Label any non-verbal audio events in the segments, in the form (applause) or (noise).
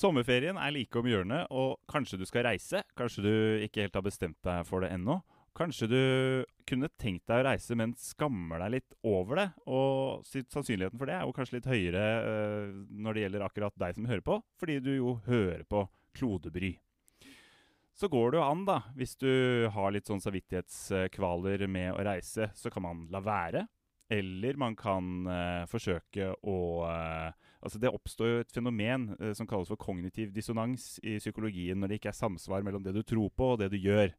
Sommerferien er like om hjørnet, og kanskje du skal reise. Kanskje du ikke helt har bestemt deg for det ennå. Kanskje du kunne tenkt deg å reise, men skammer deg litt over det. Og sannsynligheten for det er jo kanskje litt høyere øh, når det gjelder akkurat deg som hører på, fordi du jo hører på Klodebry. Så går det jo an, da, hvis du har litt sånn samvittighetskvaler med å reise, så kan man la være. Eller man kan uh, forsøke å uh, Altså Det oppstår jo et fenomen uh, som kalles for kognitiv dissonans i psykologien når det ikke er samsvar mellom det du tror på og det du gjør.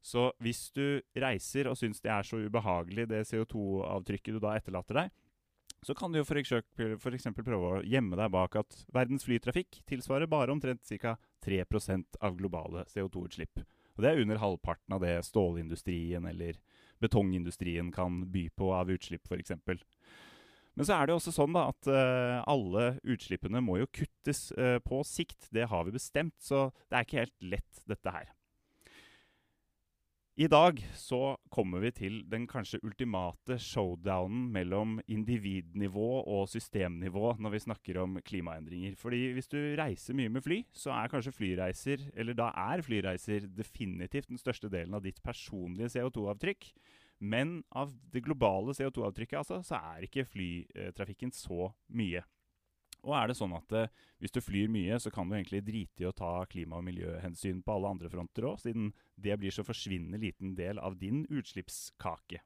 Så hvis du reiser og syns det er så ubehagelig, det CO2-avtrykket du da etterlater deg, så kan du jo f.eks. prøve å gjemme deg bak at verdens flytrafikk tilsvarer bare omtrent ca. 3 av globale CO2-utslipp. Og Det er under halvparten av det stålindustrien eller betongindustrien kan by på av utslipp, f.eks. Men så er det også sånn da at uh, alle utslippene må jo kuttes uh, på sikt. Det har vi bestemt, så det er ikke helt lett, dette her. I dag så kommer vi til den kanskje ultimate showdownen mellom individnivå og systemnivå når vi snakker om klimaendringer. Fordi hvis du reiser mye med fly, så er kanskje flyreiser, eller da er flyreiser definitivt den største delen av ditt personlige CO2-avtrykk. Men av det globale CO2-avtrykket altså, så er ikke flytrafikken så mye. Og er det sånn at eh, hvis du flyr mye, så kan du egentlig drite i å ta klima- og miljøhensyn på alle andre fronter òg, siden det blir så forsvinnende liten del av din utslippskake.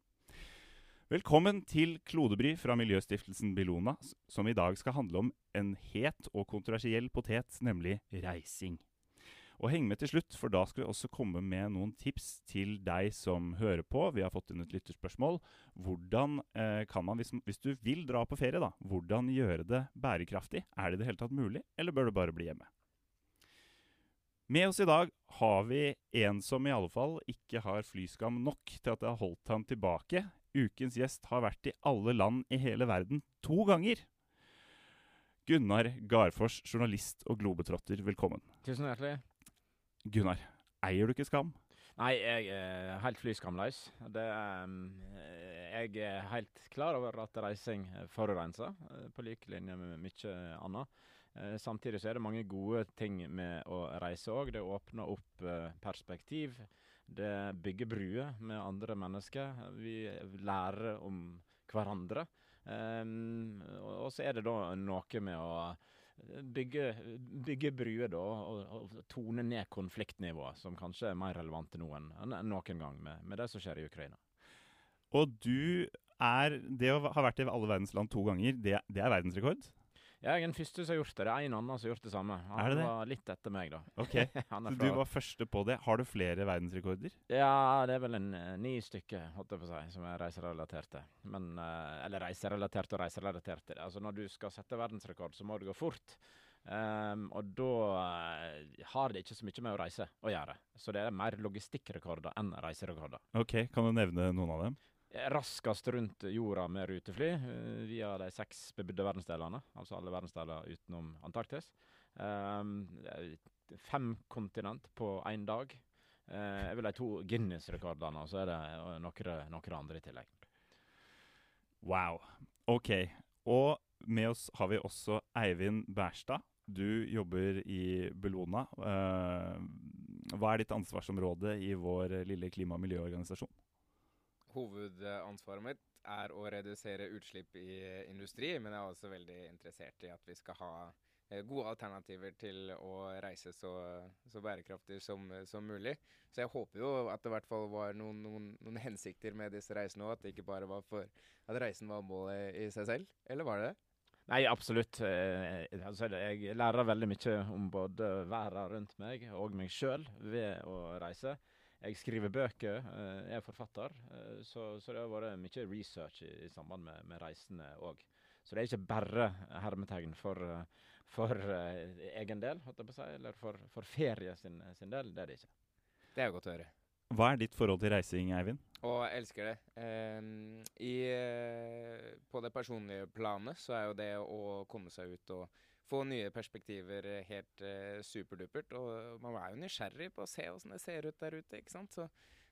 Velkommen til Klodebry fra miljøstiftelsen Bellona, som i dag skal handle om en het og kontroversiell potet, nemlig reising. Og heng med til slutt, for da skal vi også komme med noen tips til deg som hører på. Vi har fått inn et lytterspørsmål. Hvordan eh, kan man, hvis, hvis, du vil dra på ferie, da, hvordan gjøre det bærekraftig? Er det i det hele tatt mulig, eller bør du bare bli hjemme? Med oss i dag har vi en som i alle fall ikke har flyskam nok til at det har holdt ham tilbake. Ukens gjest har vært i alle land i hele verden to ganger. Gunnar Garfors, journalist og globetrotter, velkommen. Tusen hjertelig. Gunnar, eier du ikke skam? Nei, jeg er helt flyskamløs. Det, jeg er helt klar over at reising forurenser, eh, på lik linje med mye annet. Eh, samtidig så er det mange gode ting med å reise òg. Det åpner opp eh, perspektiv. Det bygger bruer med andre mennesker. Vi lærer om hverandre. og så er det da noe med å bygge, bygge bruer da, og, og, tone ned konfliktnivået, som kanskje er mer relevant enn, enn noen gang med, med, det som skjer i Ukraina. Og du er Det å ha vært i alle verdens land to ganger, det, det er verdensrekord? Jeg er den første som har gjort det. Det er en annen som har gjort det samme. Han er det det? var litt etter meg, da. (laughs) Ok, (laughs) Så du var første på det. Har du flere verdensrekorder? Ja, det er vel en uh, ni stykker, holdt jeg på å si, som er reiserelaterte. Men, uh, eller reiserelaterte og reiserelaterte. Altså, når du skal sette verdensrekord, så må det gå fort. Um, og da uh, har det ikke så mye med å reise å gjøre. Så det er mer logistikkrekorder enn reiserekorder. Ok, Kan du nevne noen av dem? Raskest rundt jorda med rutefly uh, via de seks bebudde verdensdelene, altså alle verdensdeler utenom Antarktis. Um, fem kontinent på én dag. Jeg vil ha to Guinness-rekordene, og så er det noen, noen andre i tillegg. Wow. OK. Og med oss har vi også Eivind Bærstad. Du jobber i Bellona. Hva er ditt ansvarsområde i vår lille klima- og miljøorganisasjon? Hovedansvaret mitt er å redusere utslipp i industri, men jeg er også veldig interessert i at vi skal ha eh, gode alternativer til å reise så, så bærekraftig som, som, mulig. Så jeg håper jo at det i hvert fall var noen, noen, noen hensikter med disse reisene òg. At det ikke bare var for at reisen var målet i seg selv. Eller var det det? Nei, absolutt. Eh, altså, jeg lærer veldig mye om både verden rundt meg og meg sjøl ved å reise. Jeg skriver bøker, eh, jeg er forfatter, eh, så, så, det har vært mye research i, i samband med, med reisene òg. Så det er ikke bare hermetegn for, for uh, egen del, holdt jeg på å si, eller for, for ferie sin, sin, del. Det er det ikke. Det er godt å høre. Hva er ditt forhold til reising, Eivind? Å, jeg elsker det. Um, i, uh, på det personlige planet så er jo det å komme seg ut og få nye perspektiver eh, helt eh, superdupert. Og man er jo nysgjerrig på å se åssen det ser ut der ute, ikke sant. Så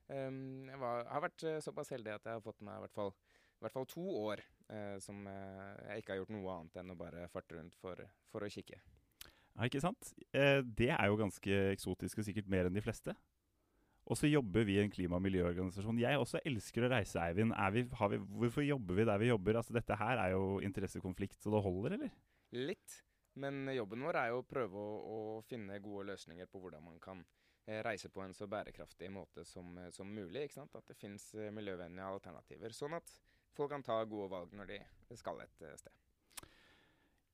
um, jeg var, har vært uh, såpass heldig at jeg har fått meg i hvert fall, i hvert fall to år eh, som jeg ikke har gjort noe annet enn å bare farte rundt for, for å kikke. Ja, ikke sant? Eh, det er jo ganske eksotisk, og sikkert mer enn de fleste. Og så jobber vi i en klima- og miljøorganisasjon. Jeg også elsker å reise, Eivind. Vi, vi, hvorfor jobber vi der vi jobber? Altså, dette her er jo interessekonflikt, så det holder, eller? Litt. Men jobben vår er jo å prøve å, å finne gode løsninger på hvordan man kan eh, reise på en så bærekraftig måte som, som mulig. ikke sant? At det fins eh, miljøvennlige alternativer. Sånn at folk kan ta gode valg når de skal et eh, sted.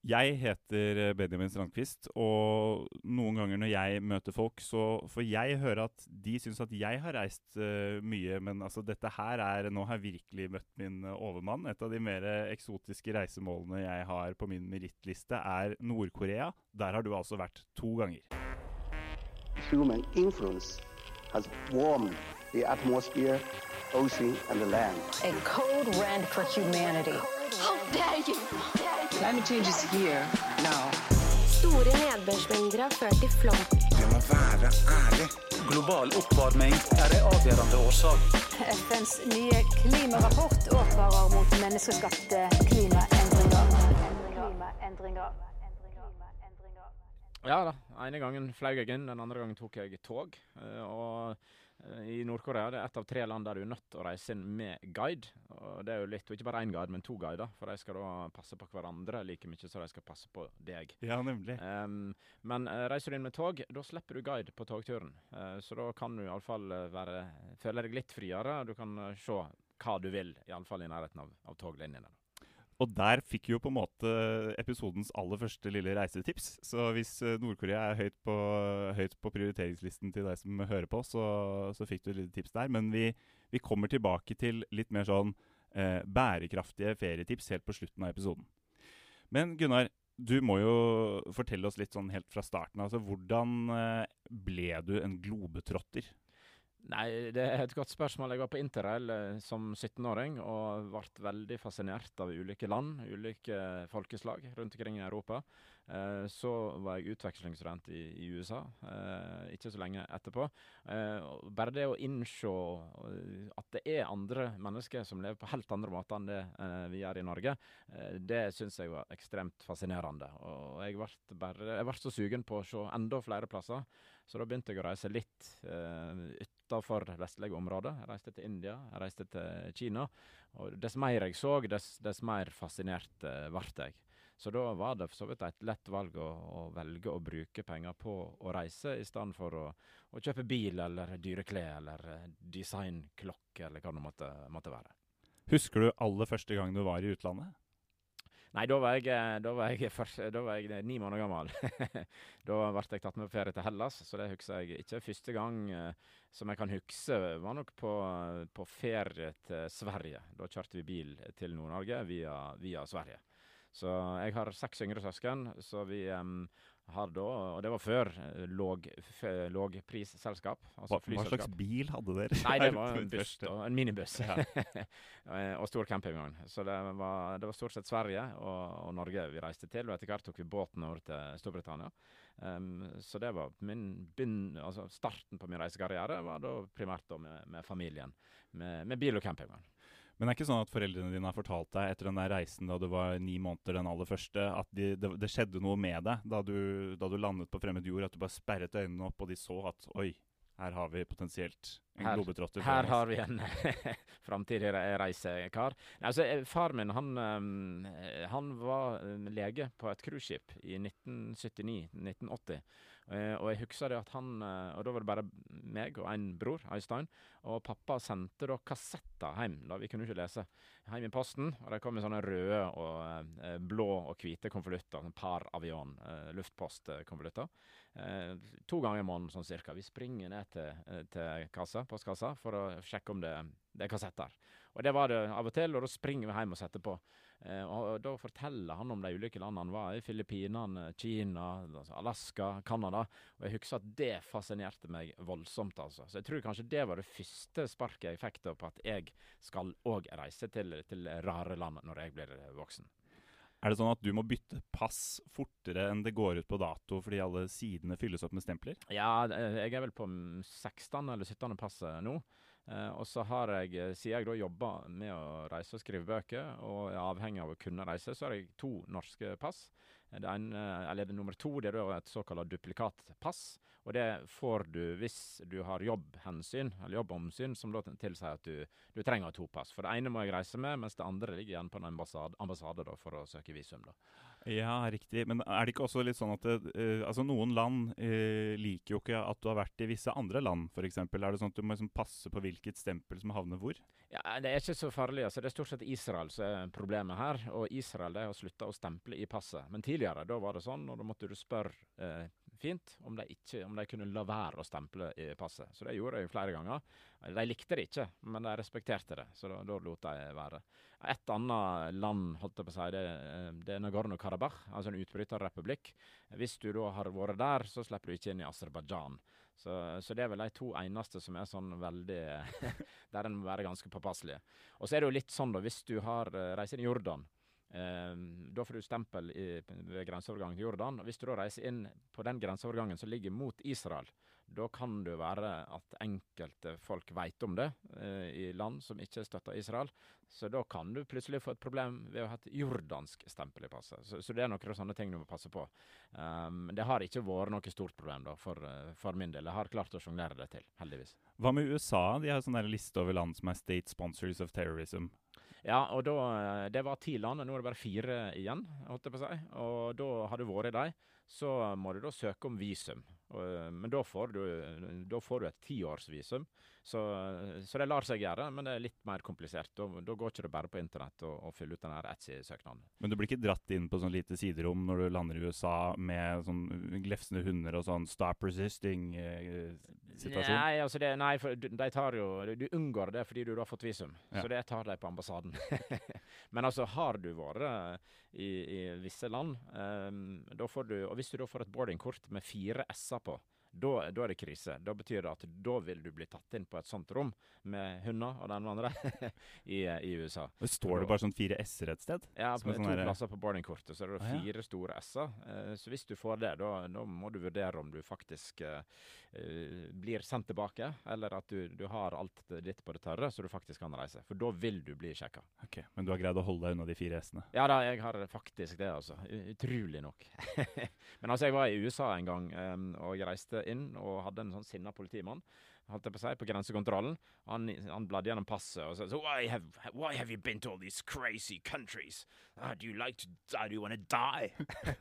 Jeg heter eh, Benjamin Strandquist, og noen ganger når jeg møter folk, så får jeg høre at de syns at jeg har reist uh, mye, men altså dette her er Nå har jeg virkelig møtt min uh, overmann. Et av de mer eksotiske reisemålene jeg har på min merittliste, er Nord-Korea. Der har du altså vært to ganger. Human influence has warmed the atmosphere, ocean and the land. A code red for humanity. How dare you! Is here now. Store nedbørsmengder har ført til flom. Vi må være ærlig. Global oppvarming er en avgjørende årsak. FNs nye klimarapport advarer mot menneskeskapte klimaendringer. klimaendringer. Ja da. ene gangen fløy jeg inn, den andre gangen tok jeg tog. Uh, og Eh, I Nord-Korea det er et av tre land der du er nødt til å reise inn med guide. Og det er jo litt, og Ikke bare én guide, men to guider. For de skal da passe på hverandre like mye som de skal passe på deg. Ja, nemlig. Um, men uh, reiser du inn med tog, da slipper du guide på togturen. Uh, så da kan du iallfall føle deg litt friere. Du kan se hva du vil, iallfall i nærheten av, av toglinjene. Og der fikk jo på en måte episodens aller første lille reisetips. Så hvis eh, Nord-Korea er høyt på, høyt på, prioriteringslisten til deg som hører på, så, så fikk du et lite tips der. Men vi, vi, kommer tilbake til litt mer sånn eh, bærekraftige ferietips helt på slutten av episoden. Men Gunnar, du må jo fortelle oss litt sånn helt fra starten. Altså, Hvordan eh, ble du en globetrotter? Nei, det er et godt spørsmål. Jeg var på interrail eh, som 17-åring og ble veldig fascinert av ulike land, ulike folkeslag rundt omkring i Europa. Eh, så var jeg utvekslingsstudent i, USA eh, ikke så lenge etterpå. Bare det å innse at det er andre mennesker som lever på helt andre måter enn det vi gjør i Norge, det syns jeg var ekstremt fascinerende. Og jeg ble så sugen på å se enda flere plasser. Så da begynte jeg å reise litt uh, utafor vestlige områder. Jeg reiste til India, jeg reiste til Kina. Og dess mer jeg så, dess, dess mer fascinert uh, jeg. Så da var det for så vidt et lett valg å, å, velge å bruke penger på å reise, i stedet for å, å, kjøpe bil eller dyre klær eller uh, designklokke eller hva det måtte, måtte være. Husker du aller første gang du var i utlandet? Nei, da var jeg, eh, da var jeg, først, da var jeg ni måneder gammel. (laughs) da ble jeg tatt med på ferie til Hellas, så det husker jeg ikke. Første gang eh, som jeg kan huske, var nok på, på ferie til Sverige. Da kjørte vi bil til Nord-Norge via, via, Sverige. Så jeg har seks yngre søsken, så vi um, har da, og det var før eh, låg, lågprisselskap. Altså hva, hva, slags bil hadde dere? Nei, (laughs) det var en buss, en minibuss. Ja. (laughs) og stor campingvogn. Så det var, det var, stort sett Sverige og, og, Norge vi reiste til. Og etter hvert tok vi båten over til Storbritannia. Um, så det var min begyn, altså starten på min reisekarriere var da primært da med, med familien. Med, med bil og campingvogn. Men det er ikke sånn at foreldrene dine har fortalt deg etter den der reisen da du var ni måneder, den aller første, at de, det, det, skjedde noe med deg da du, da du, landet på fremmed jord? At du bare sperret øynene opp, og de så at oi, her har vi potensielt en her, globetrotter. Her har vi en (laughs) framtidig reisekar. Altså, eh, far min han, eh, han var eh, lege på et cruiseskip i 1979-1980. Uh, og jeg husker det at han uh, Og da var det bare meg og en bror, Øystein. Og pappa sendte da kassetter hjem, da vi kunne ikke lese, hjem i posten. Og de kom i sånne røde og uh, blå og hvite konvolutter. Sånn par avion, luftpostkonvolutter. to ganger i måneden sånn cirka. Vi springer ned til, til kassa, postkassa for å sjekke om det, det er kassetter. Og det var det av og til, og da springer vi hjem og setter på. Eh, og Da forteller han om de ulike landene han var i. Filippinene, Kina, altså Alaska, Canada. Og jeg husker at det fascinerte meg voldsomt. altså. Så jeg tror kanskje det var det første sparket jeg fikk da på at jeg skal òg reise til, til rare land når jeg blir voksen. Er det sånn at du må bytte pass fortere enn det går ut på dato fordi alle sidene fylles opp med stempler? Ja, eh, jeg er vel på 16. eller 17. passet nå. Eh, og så har jeg, eh, siden jeg da jobber med å reise og skrive bøker, og er avhengig av å kunne reise, så har jeg to norske pass. Det ene, eller det nummer to det er et såkalt duplikatpass. Og det får du hvis du har jobbhensyn, eller jobbomsyn, som da tilsier at du, du trenger to pass. For det ene må jeg reise med, mens det andre ligger igjen på en ambassade, ambassade da, for å søke visum. da. Ja, riktig. Men er det ikke også litt sånn at det, uh, altså noen land uh, liker jo ikke at du har vært i visse andre land, f.eks.? Er det sånn at du må liksom passe på hvilket stempel som havner hvor? Ja, Det er ikke så farlig. altså Det er stort sett Israel som er problemet her. Og Israel de har slutta å stemple i passet. Men tidligere da var det sånn, og da måtte du spørre eh, fint om de, ikke, om de kunne la være å stemple i passet. Så det gjorde jeg flere ganger. De likte det ikke, men de respekterte det. Så da, da lot de være. Et annet land, holdt jeg på å si, det, eh, det er Nagorno-Karabakh, altså en utbryterrepublikk. Hvis du da har vært der, så slipper du ikke inn i Aserbajdsjan. Så, så, det er vel de to eneste som er sånn veldig (laughs) Der en må være ganske påpasselige. Og så er det jo litt sånn, da, hvis du har reist inn i Jordan Eh, da får du stempel i, ved grenseovergangen til Jordan. og Hvis du da reiser inn på den grenseovergangen som ligger mot Israel, da kan det være at enkelte folk vet om det eh, i land som ikke støtter Israel. Så da kan du plutselig få et problem ved å ha et jordansk stempel i passet. Så, så det er noen sånne ting du må passe på. Um, det har ikke vært noe stort problem da, for, for min del. Jeg har klart å sjonglere det til, heldigvis. Hva med USA? De har sånn liste over land som er state sponsors of terrorism. Ja, og da, det var ti land, og nå er det bare fire igjen. holdt jeg på å si. Og da har du vært i dem, så må du da søke om visum. Og, men da får du, da får du et tiårsvisum. Så, så, det lar seg gjøre, men det er litt mer komplisert. Da, da går ikke det bare på internett å, fylle ut den Etsy-søknaden. Men du blir ikke dratt inn på sånn lite siderom når du lander i USA med sånn glefsende hunder og sånn 'stop resisting'-situasjon? Eh, nei, altså det, nei, for de tar jo Du unngår det fordi du har fått visum, ja. så det tar de på ambassaden. (laughs) men altså, har du vært i, i visse land, um, da får du Og hvis du da får et boardingkort med fire s-er på, da, da, er det krise. Da betyr det at da vil du bli tatt inn på et sånt rom med hunder og den andre (laughs) i, i, USA. Og Står det bare sånn fire s-er et sted? Ja, på sånn to der... plasser på boardingkortet. Så er det fire ah, ja. store s-er. Eh, så hvis du får det, da, da, må du vurdere om du faktisk eh, blir sendt tilbake, eller at du, du, har alt ditt på det tørre, så du faktisk kan reise. For da vil du bli sjekka. Okay, men du har greid å holde deg unna de fire s-ene? Ja da, jeg har faktisk det, altså. Utrolig nok. (laughs) men altså, jeg var i USA en gang, og jeg reiste inn og hadde en sånn sinna politimann holdt jeg på å si, på grensekontrollen. Han, han bladde gjennom passet og sa so, why, have, why have you been to all these crazy countries? Uh, do you like to die? Do you want to die?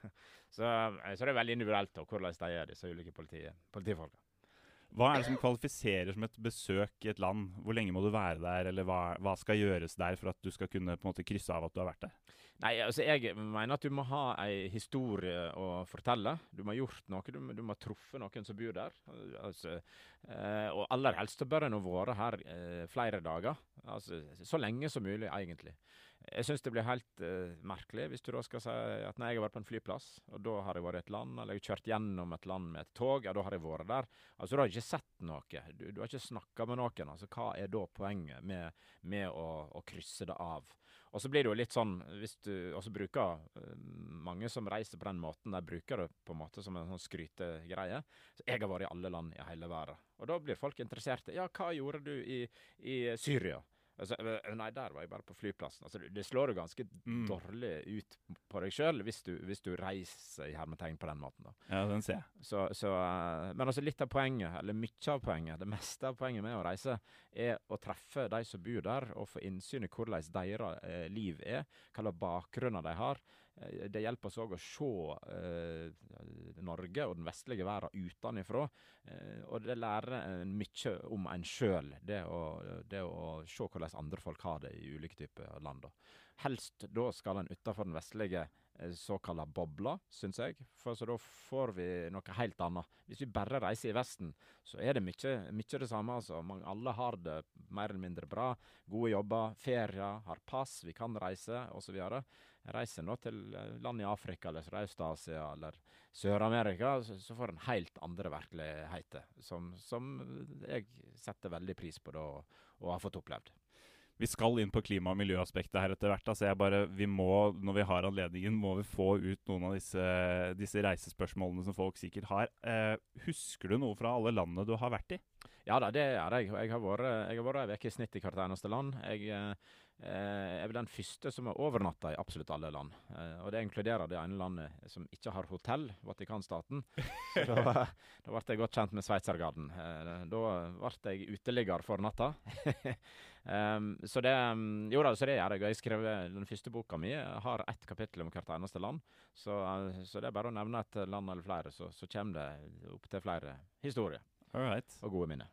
(laughs) så, eh, så, det er veldig individuelt da, hvordan de er, disse ulike politi, politifolka. Hva er det som kvalifiserer som et besøk i et land? Hvor lenge må du være der, eller hva, hva skal gjøres der for at du skal kunne på en måte krysse av at du har vært der? Nei, altså Jeg mener at du må ha ei historie å fortelle. Du må ha gjort noe. Du du må ha truffet noen som bor der. Altså, eh, og aller helst bør en ha vært her eh, flere dager. Altså, så lenge som mulig, egentlig. Jeg syns det blir helt uh, merkelig hvis du da skal si at når jeg har vært på en flyplass, og da har jeg vært i et land, eller jeg har kjørt gjennom et land med et tog, ja, da har jeg vært der. Altså, Du har ikke sett noe. Du, du har ikke snakka med noen. Altså, Hva er da poenget med, med å, å krysse det av? Og så blir det jo litt sånn, hvis du også bruker uh, Mange som reiser på den måten, de bruker det på en måte som en sånn skrytegreie. Så jeg har vært i alle land i hele verden. Og da blir folk interesserte. Ja, hva gjorde du i, i Syria? Altså, nei, der var jeg bare på flyplassen. Altså, det slår jo ganske mm. dårlig ut på deg sjøl hvis, hvis, du reiser i hermetegn på den måten. da. Ja, den ser jeg. Så, så, uh, men altså litt av poenget, eller mye av poenget, det meste av poenget med å reise, er å treffe de som bor der, og få innsyn i hvordan deres uh, liv er, hva slags bakgrunner de har. Eh, det hjelper oss òg å se eh, Norge og den vestlige verden utenfra. Eh, og det lærer en mye om en sjøl, det, det, å se hvordan andre folk har det i ulike typer land. Helst da skal en utenfor den vestlige såkalla bobla, syns jeg. For så da får vi noe helt annet. Hvis vi bare reiser i Vesten, så er det mye, mye det samme. altså. Man, alle har det mer eller mindre bra. Gode jobber, ferier, har pass, vi kan reise osv reiser nå til eh, land i Afrika eller Sørøst-Asia eller Sør-Amerika, så, så, får en helt andre virkeligheter, som, som, jeg setter veldig pris på da, og har fått opplevd. Vi skal inn på klima- og miljøaspektet her etter hvert. altså jeg bare, vi må, Når vi har anledningen, må vi få ut noen av disse, disse reisespørsmålene som folk sikkert har. Eh, husker du noe fra alle landene du har vært i? Ja da, det er jeg. Jeg har vært, jeg har vært ei uke i snitt i hvert eneste land. Jeg eh, er vel den første som har overnatta i absolutt alle land. Eh, og det inkluderer det ene landet som ikke har hotell, Vatikanstaten. Så da, (laughs) da ble jeg godt kjent med sveitsergarden. Eh, da ble jeg uteligger for natta. (laughs) så det Jo da, så det gjør jeg. Jeg skrev den første boka mi har ett kapittel om hvert eneste land. Så, så det er bare å nevne et land eller flere, så, så kommer det opp til flere historier. Alright. Og gode minner.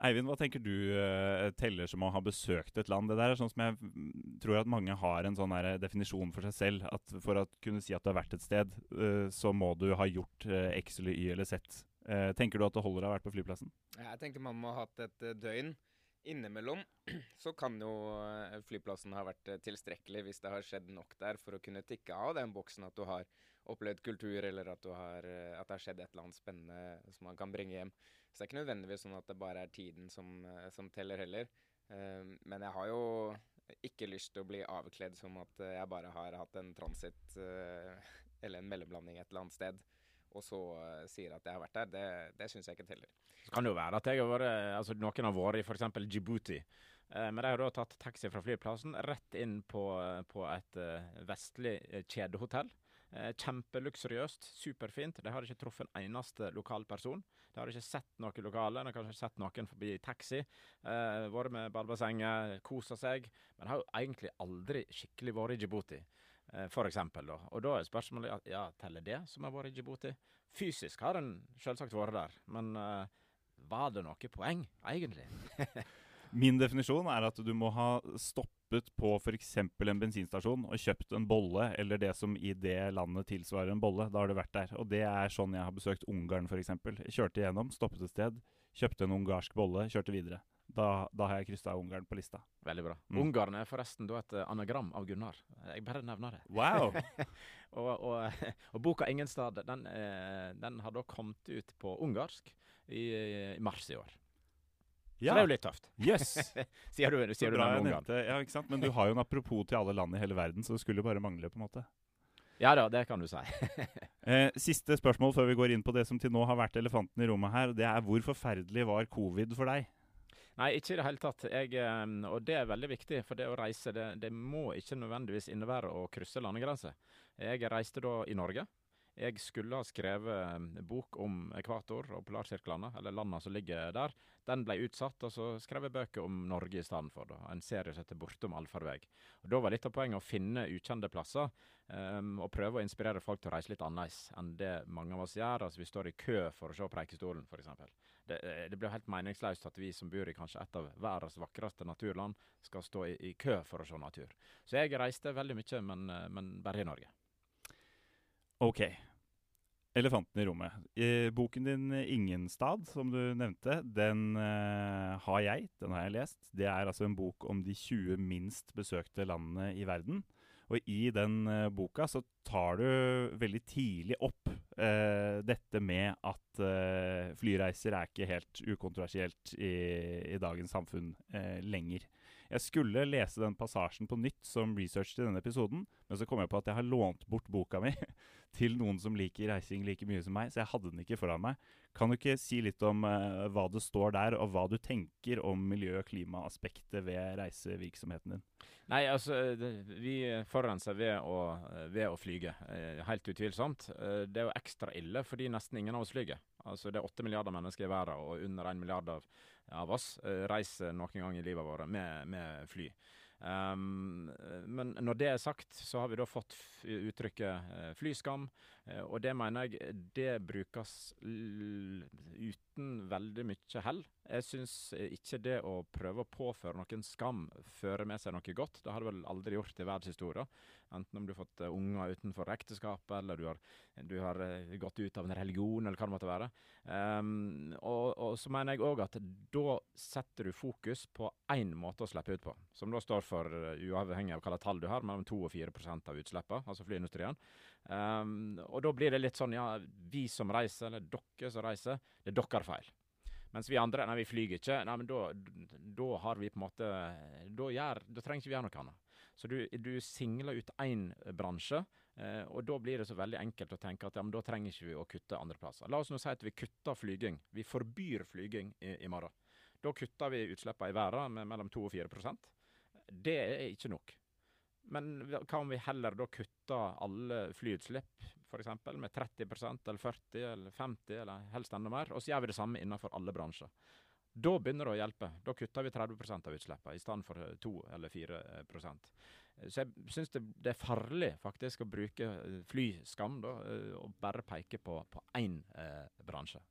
Eivind, hva tenker du uh, teller som å ha besøkt et land? Det der er sånn som jeg tror at mange har en sånn definisjon for seg selv. At for å kunne si at du har vært et sted, uh, så må du ha gjort X eller Y eller Z. tenker du at det holder å ha vært på flyplassen? Jeg tenker man må ha hatt et døgn. Innimellom (clears throat) så kan jo flyplassen ha vært tilstrekkelig hvis det har skjedd nok der for å kunne tikke av den boksen at du har opplevd kultur, eller at, har, at det har skjedd et eller annet spennende som man kan bringe hjem. Så det er ikke nødvendigvis sånn at det bare er tiden som, eh, som teller heller. Uh, men jeg har jo ikke lyst til å bli avkledd som at jeg bare har hatt en transit (laughs) eller en mellomlanding et eller annet sted, og så sier at jeg har vært der. Det, det syns jeg ikke teller. Så kan det jo være at jeg har vært, altså noen har vært i f.eks. Djibouti. Men de har da tatt taxi fra flyplassen rett inn på, på et vestlig kjedehotell. Eh, kjempeluksuriøst, superfint. De har ikke truffet en eneste lokal person. De har ikke sett noe lokale. De har kanskje sett noen forbi taxi. Eh, vært med ballbassenget, kosa seg. Men har jo egentlig aldri skikkelig vært i Djibouti. Eh, eksempel, da. Og da er spørsmålet ja, teller det som har vært i Djibouti? Fysisk har en selvsagt vært der, men eh, var det noe poeng, egentlig? (laughs) Min definisjon er at du må ha stoppet på f.eks. en bensinstasjon og kjøpt en bolle, eller det som i det landet tilsvarer en bolle. Da har du vært der. Og det er sånn jeg har besøkt Ungarn f.eks. Kjørte igjennom, stoppet et sted, kjøpte en ungarsk bolle, kjørte videre. Da, da har jeg kryssa Ungarn på lista. Veldig bra. Mm. Ungarn er forresten da et anagram av Gunnar. Jeg bare nevner det. Wow! (laughs) og, og, (laughs) og, boka 'Ingen stad' den, eh, den har da kommet ut på ungarsk i, i mars i år. Ja. Så det er jo litt tøft. Yes. (laughs) sier du, sier du den noen gang. Ja, ikke sant? Men du har jo en apropos til alle land i hele verden, så det skulle jo bare mangle. på en måte. Ja da, det kan du si. (laughs) eh, siste spørsmål før vi går inn på det som til nå har vært elefanten i rommet her. Det er hvor forferdelig var covid for deg? Nei, ikke i det hele tatt. Jeg, ehm, og det er veldig viktig, for det å reise det, det må ikke nødvendigvis innebære å krysse landegrenser. Jeg reiste da i Norge. Jeg skulle ha skrevet en bok om ekvator og polarsirklene, eller landene som ligger der. Den ble utsatt, og så skrev jeg bøker om Norge i stedet for. Da. En serie som heter 'Bortom allfarvei. Og Da var litt av poenget å finne ukjente plasser, um, og prøve å inspirere folk til å reise litt annerledes enn det mange av oss gjør. Altså Vi står i kø for å se Preikestolen, f.eks. Det, eh, det blir helt meningsløst at vi som bor i kanskje et av verdens vakreste naturland, skal stå i, i kø for å se natur. Så jeg reiste veldig mye, men, eh, men bare i Norge. Ok. Elefanten i rommet. I boken din 'Ingenstad', som du nevnte, den uh, har jeg. Den har jeg lest. Det er altså en bok om de 20 minst besøkte landene i verden. Og i den uh, boka så tar du veldig tidlig opp uh, dette med at flyreiser er ikke helt ukontroversielt i, i dagens samfunn lenger. Jeg skulle lese den passasjen på nytt som research til denne episoden, men så kom jeg på at jeg har lånt bort boka mi (laughs) til noen som liker reising like mye som meg, så jeg hadde den ikke foran meg. Kan du ikke si litt om uh, hva det står der, og hva du tenker om miljø- og klimaaspektet ved reisevirksomheten din? Nei, altså, vi forurenser ved å, ved å flyge. Eh, helt utvilsomt. Eh, det er jo ekstra ille fordi nesten ingen av oss flyger. Altså, det er åtte milliarder mennesker i verden, og under én milliard av av oss uh, reiser noen gang i livet vårt med, med fly. Um, men når det er sagt, så har vi da fått uttrykket uh, flyskam. Uh, og det mener jeg det brukes uten veldig mye hell. Jeg syns ikke det å prøve å påføre noen skam fører med seg noe godt. Det har du vel aldri gjort i verdenshistorien. Enten om du har fått unger utenfor ekteskapet, eller du har, du har gått ut av en religion, eller hva det måtte være. Um, og, og, så mener jeg òg at da setter du fokus på én måte å slippe ut på, som da står for, uavhengig av slags tall du har, mellom 2 og 4% av utslippene, altså flyindustrien. Um, og da blir det litt sånn, ja, vi som reiser, eller dere som reiser, det er deres feil. Mens vi andre, nei, vi flyger ikke. Nei, men da, da har vi på en måte Da, gjør, da ikke gjøre noe annet. Så du, du singler ut én bransje Eh, og Da blir det så veldig enkelt å tenke at ja, men da trenger ikke vi å kutte andre plasser. La oss nå si at vi kutter flyging. Vi forbyr flyging i, i morgen. Da kutter vi utslippene i verden med mellom 2 og 4% Det er ikke nok. Men hva om vi heller da kutter alle flyutslipp f.eks. med 30% eller 40 eller 50 eller helst enda mer, og så gjør vi det samme innenfor alle bransjer. Da begynner det å hjelpe. Da kutter vi 30% av utslippene i stedet for 2 eller 4% Så jeg syns det, er farlig faktisk å bruke eh, flyskam da, eh, og bare peke på, på én eh, bransje.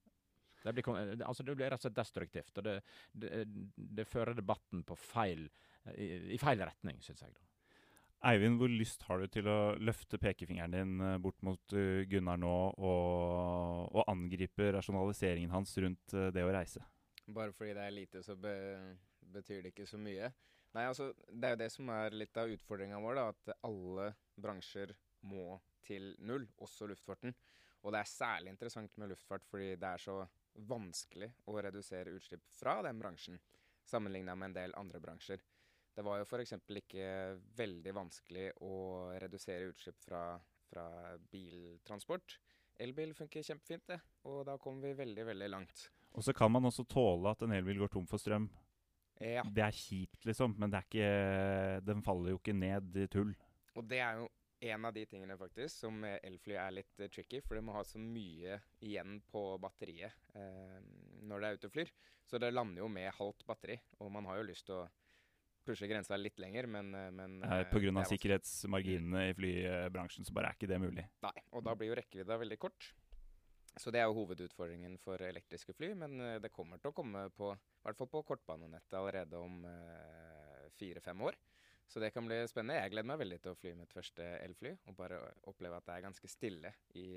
Det blir, altså det blir rett og slett destruktivt, og det, det fører debatten feil, i, i, feil retning, syns jeg. da. Eivind, hvor lyst har du til å løfte pekefingeren din bort mot Gunnar nå og, og angripe rasjonaliseringen hans rundt det å reise? Bare fordi det er lite, så be betyr det ikke så mye. Nei, altså, Det er jo det som er litt av utfordringa vår, da, at alle bransjer må til null, også luftfarten. Og det er særlig interessant med luftfart fordi det er så vanskelig å redusere utslipp fra den bransjen, sammenligna med en del andre bransjer. Det var jo f.eks. ikke veldig vanskelig å redusere utslipp fra, fra biltransport. Elbil funker kjempefint, det. Og da kommer vi veldig, veldig langt. Og så kan man også tåle at en elbil går tom for strøm. Ja. Det er kjipt, liksom, men ikke, den faller jo ikke ned i tull. Og det er jo en av de tingene faktisk som elfly er litt uh, tricky, for det må ha så mye igjen på batteriet eh, når det er ute og flyr. Så det lander jo med halvt batteri, og man har jo lyst til å pushe grensa litt lenger, men, uh, men uh, Pga. sikkerhetsmarginene i flybransjen så bare er ikke det mulig. Nei, og da blir jo rekkevidda veldig kort. Så det er jo hovedutfordringen for elektriske fly, men eh, det kommer til å komme på, i hvert fall på kortbanenettet allerede om eh, fire-fem år. Så det kan bli spennende. Jeg gleder meg veldig til å fly mitt første elfly. Og bare oppleve at det er ganske stille i,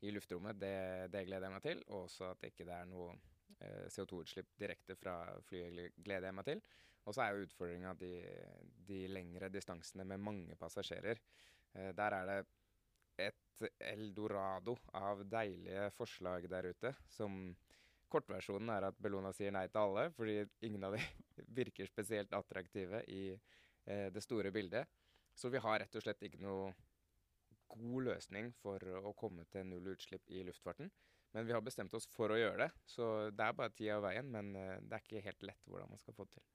i luftrommet. Det, det, gleder jeg meg til. Og også at det ikke er noe eh, CO2-utslipp direkte fra flyet gleder jeg meg til. Og så er jo utfordringa de, de lengre distansene med mange passasjerer. Eh, der er det et eldorado av deilige forslag der ute. Som kortversjonen er at Bellona sier nei til alle, fordi ingen av dem (laughs) virker spesielt attraktive i eh, det store bildet. Så vi har rett og slett ikke noe god løsning for å komme til null utslipp i luftfarten. Men vi har bestemt oss for å gjøre det, så det er bare tida og veien. Men eh, det er ikke helt lett hvordan man skal få det til.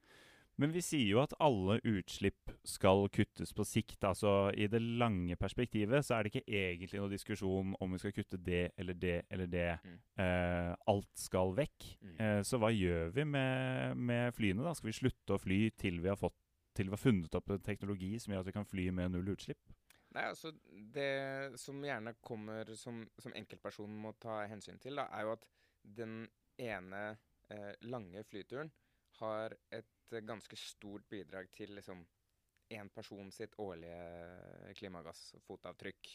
Men vi sier jo at alle utslipp skal kuttes på sikt. Altså i det lange perspektivet så er det ikke egentlig noe diskusjon om vi skal kutte det eller det eller det. Mm. Eh, alt skal vekk. Mm. Eh, så hva gjør vi med, med, flyene? da? Skal vi slutte å fly til vi har, fått, til vi har funnet opp en teknologi som gjør at vi kan fly med null utslipp? Nei, altså Det som gjerne kommer som, som enkeltpersonen må ta hensyn til, da, er jo at den ene eh, lange flyturen har et ganske stort bidrag til liksom én person sitt årlige klimagassfotavtrykk.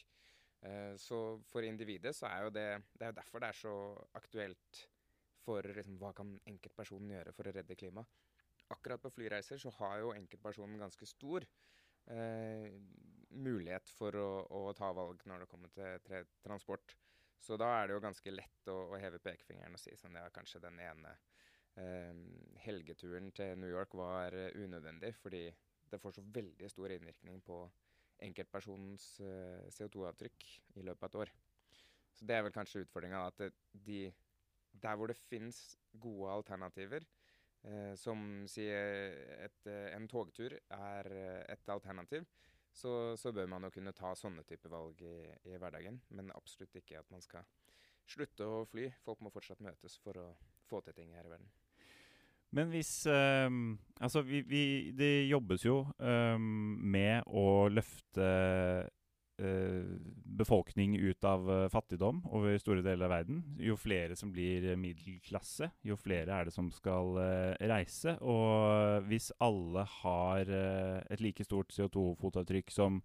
Uh, så for individet så er jo det Det er jo derfor det er så aktuelt for liksom, hva kan enkeltpersonen gjøre for å redde klimaet. Akkurat på flyreiser så har jo enkeltpersonen ganske stor eh, mulighet for å, å, ta valg når det kommer til transport. Så da er det jo ganske lett å, å heve pekefingeren og si sånn ja, kanskje den ene eh, helgeturen til New York var eh, unødvendig, fordi det får så veldig stor innvirkning på enkeltpersonens eh, CO2-avtrykk i løpet av et år. Så det er vel kanskje utfordringa at de, der hvor det finnes gode alternativer, eh, som sier et, eh, en togtur er eh, et alternativ, så, så, bør man jo kunne ta sånne type valg i, i, hverdagen. Men absolutt ikke at man skal slutte å fly. Folk må fortsatt møtes for å få til ting her i verden. Men hvis um, Altså, vi, vi, det jobbes jo um, med å løfte uh, befolkning ut av uh, fattigdom over store deler av verden. Jo flere som blir middelklasse, jo flere er det som skal uh, reise. Og hvis alle har et like stort CO2-fotavtrykk som,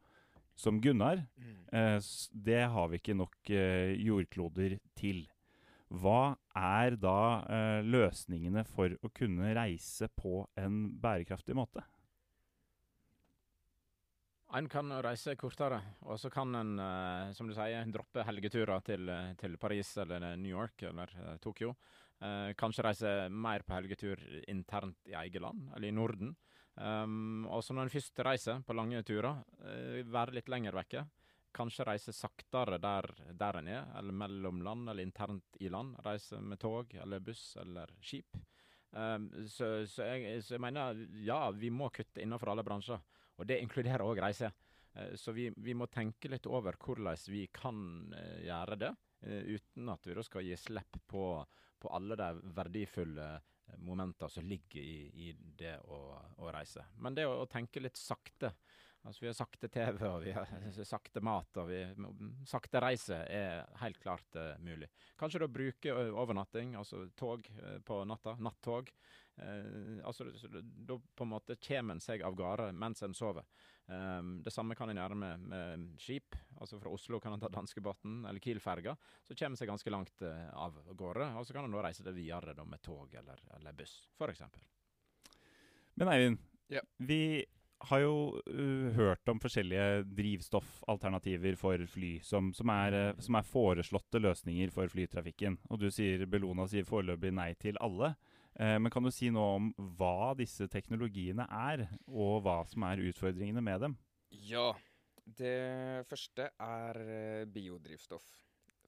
som Gunnar, mm. det har vi ikke nok jordkloder til. Hva er da eh, løsningene for å kunne reise på en bærekraftig måte? En kan reise kortere, og så kan en, eh, som du sier, droppe helgeturer til, til Paris eller New York eller eh, Tokyo. Eh, kanskje reise mer på helgetur internt i eget land, eller i Norden. Um, og så når en først reiser på lange turer, eh, være litt lenger vekke kanskje reise saktere der, der en er, eller mellom land, eller internt i land. Reise med tog eller buss eller skip. Um, så, så, jeg, så, jeg, mener ja, vi må kutte innenfor alle bransjer. Og det inkluderer òg reise. Uh, så vi, vi, må tenke litt over hvordan vi kan uh, gjøre det, uh, uten at vi da skal gi slipp på, på alle de verdifulle momentene som ligger i, i det å, å, reise. Men det å, å tenke litt sakte Altså Vi har sakte TV, og vi har (laughs) sakte mat, og vi, sakte reise er helt klart uh, mulig. Kanskje da bruke overnatting, altså tog uh, på natta. Nattog. Uh, altså Da på en måte kommer en seg av gårde mens en sover. Um, det samme kan en gjøre med, med, skip. Altså Fra Oslo kan en ta danskebåten eller Kiel-ferga. Så kommer en seg ganske langt av gårde, og så kan en da reise det videre da, med tog eller, eller buss, f.eks. Men Eivind, ja. vi har jo uh, hørt om forskjellige drivstoffalternativer for fly, som, som, er, uh, som, er, foreslåtte løsninger for flytrafikken. Og du sier Bellona sier foreløpig nei til alle. Uh, men kan du si noe om hva disse teknologiene er, og hva som er utfordringene med dem? Ja, det første er biodrivstoff.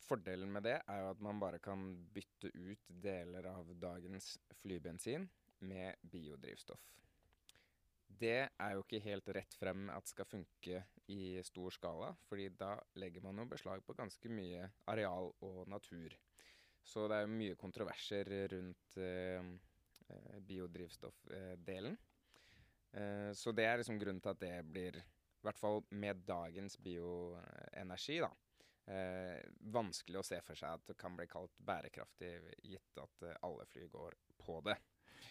Fordelen med det er jo at man bare kan bytte ut deler av dagens flybensin med biodrivstoff. Det er jo ikke helt rett frem at skal funke i stor skala, fordi da legger man jo beslag på ganske mye areal og natur. Så det er mye kontroverser rundt eh, eh biodrivstoffdelen. Eh, så det er liksom grunnen til at det blir, i hvert fall med dagens bioenergi, da, eh, vanskelig å se for seg at det kan bli kalt bærekraftig, gitt at eh, alle fly går på det.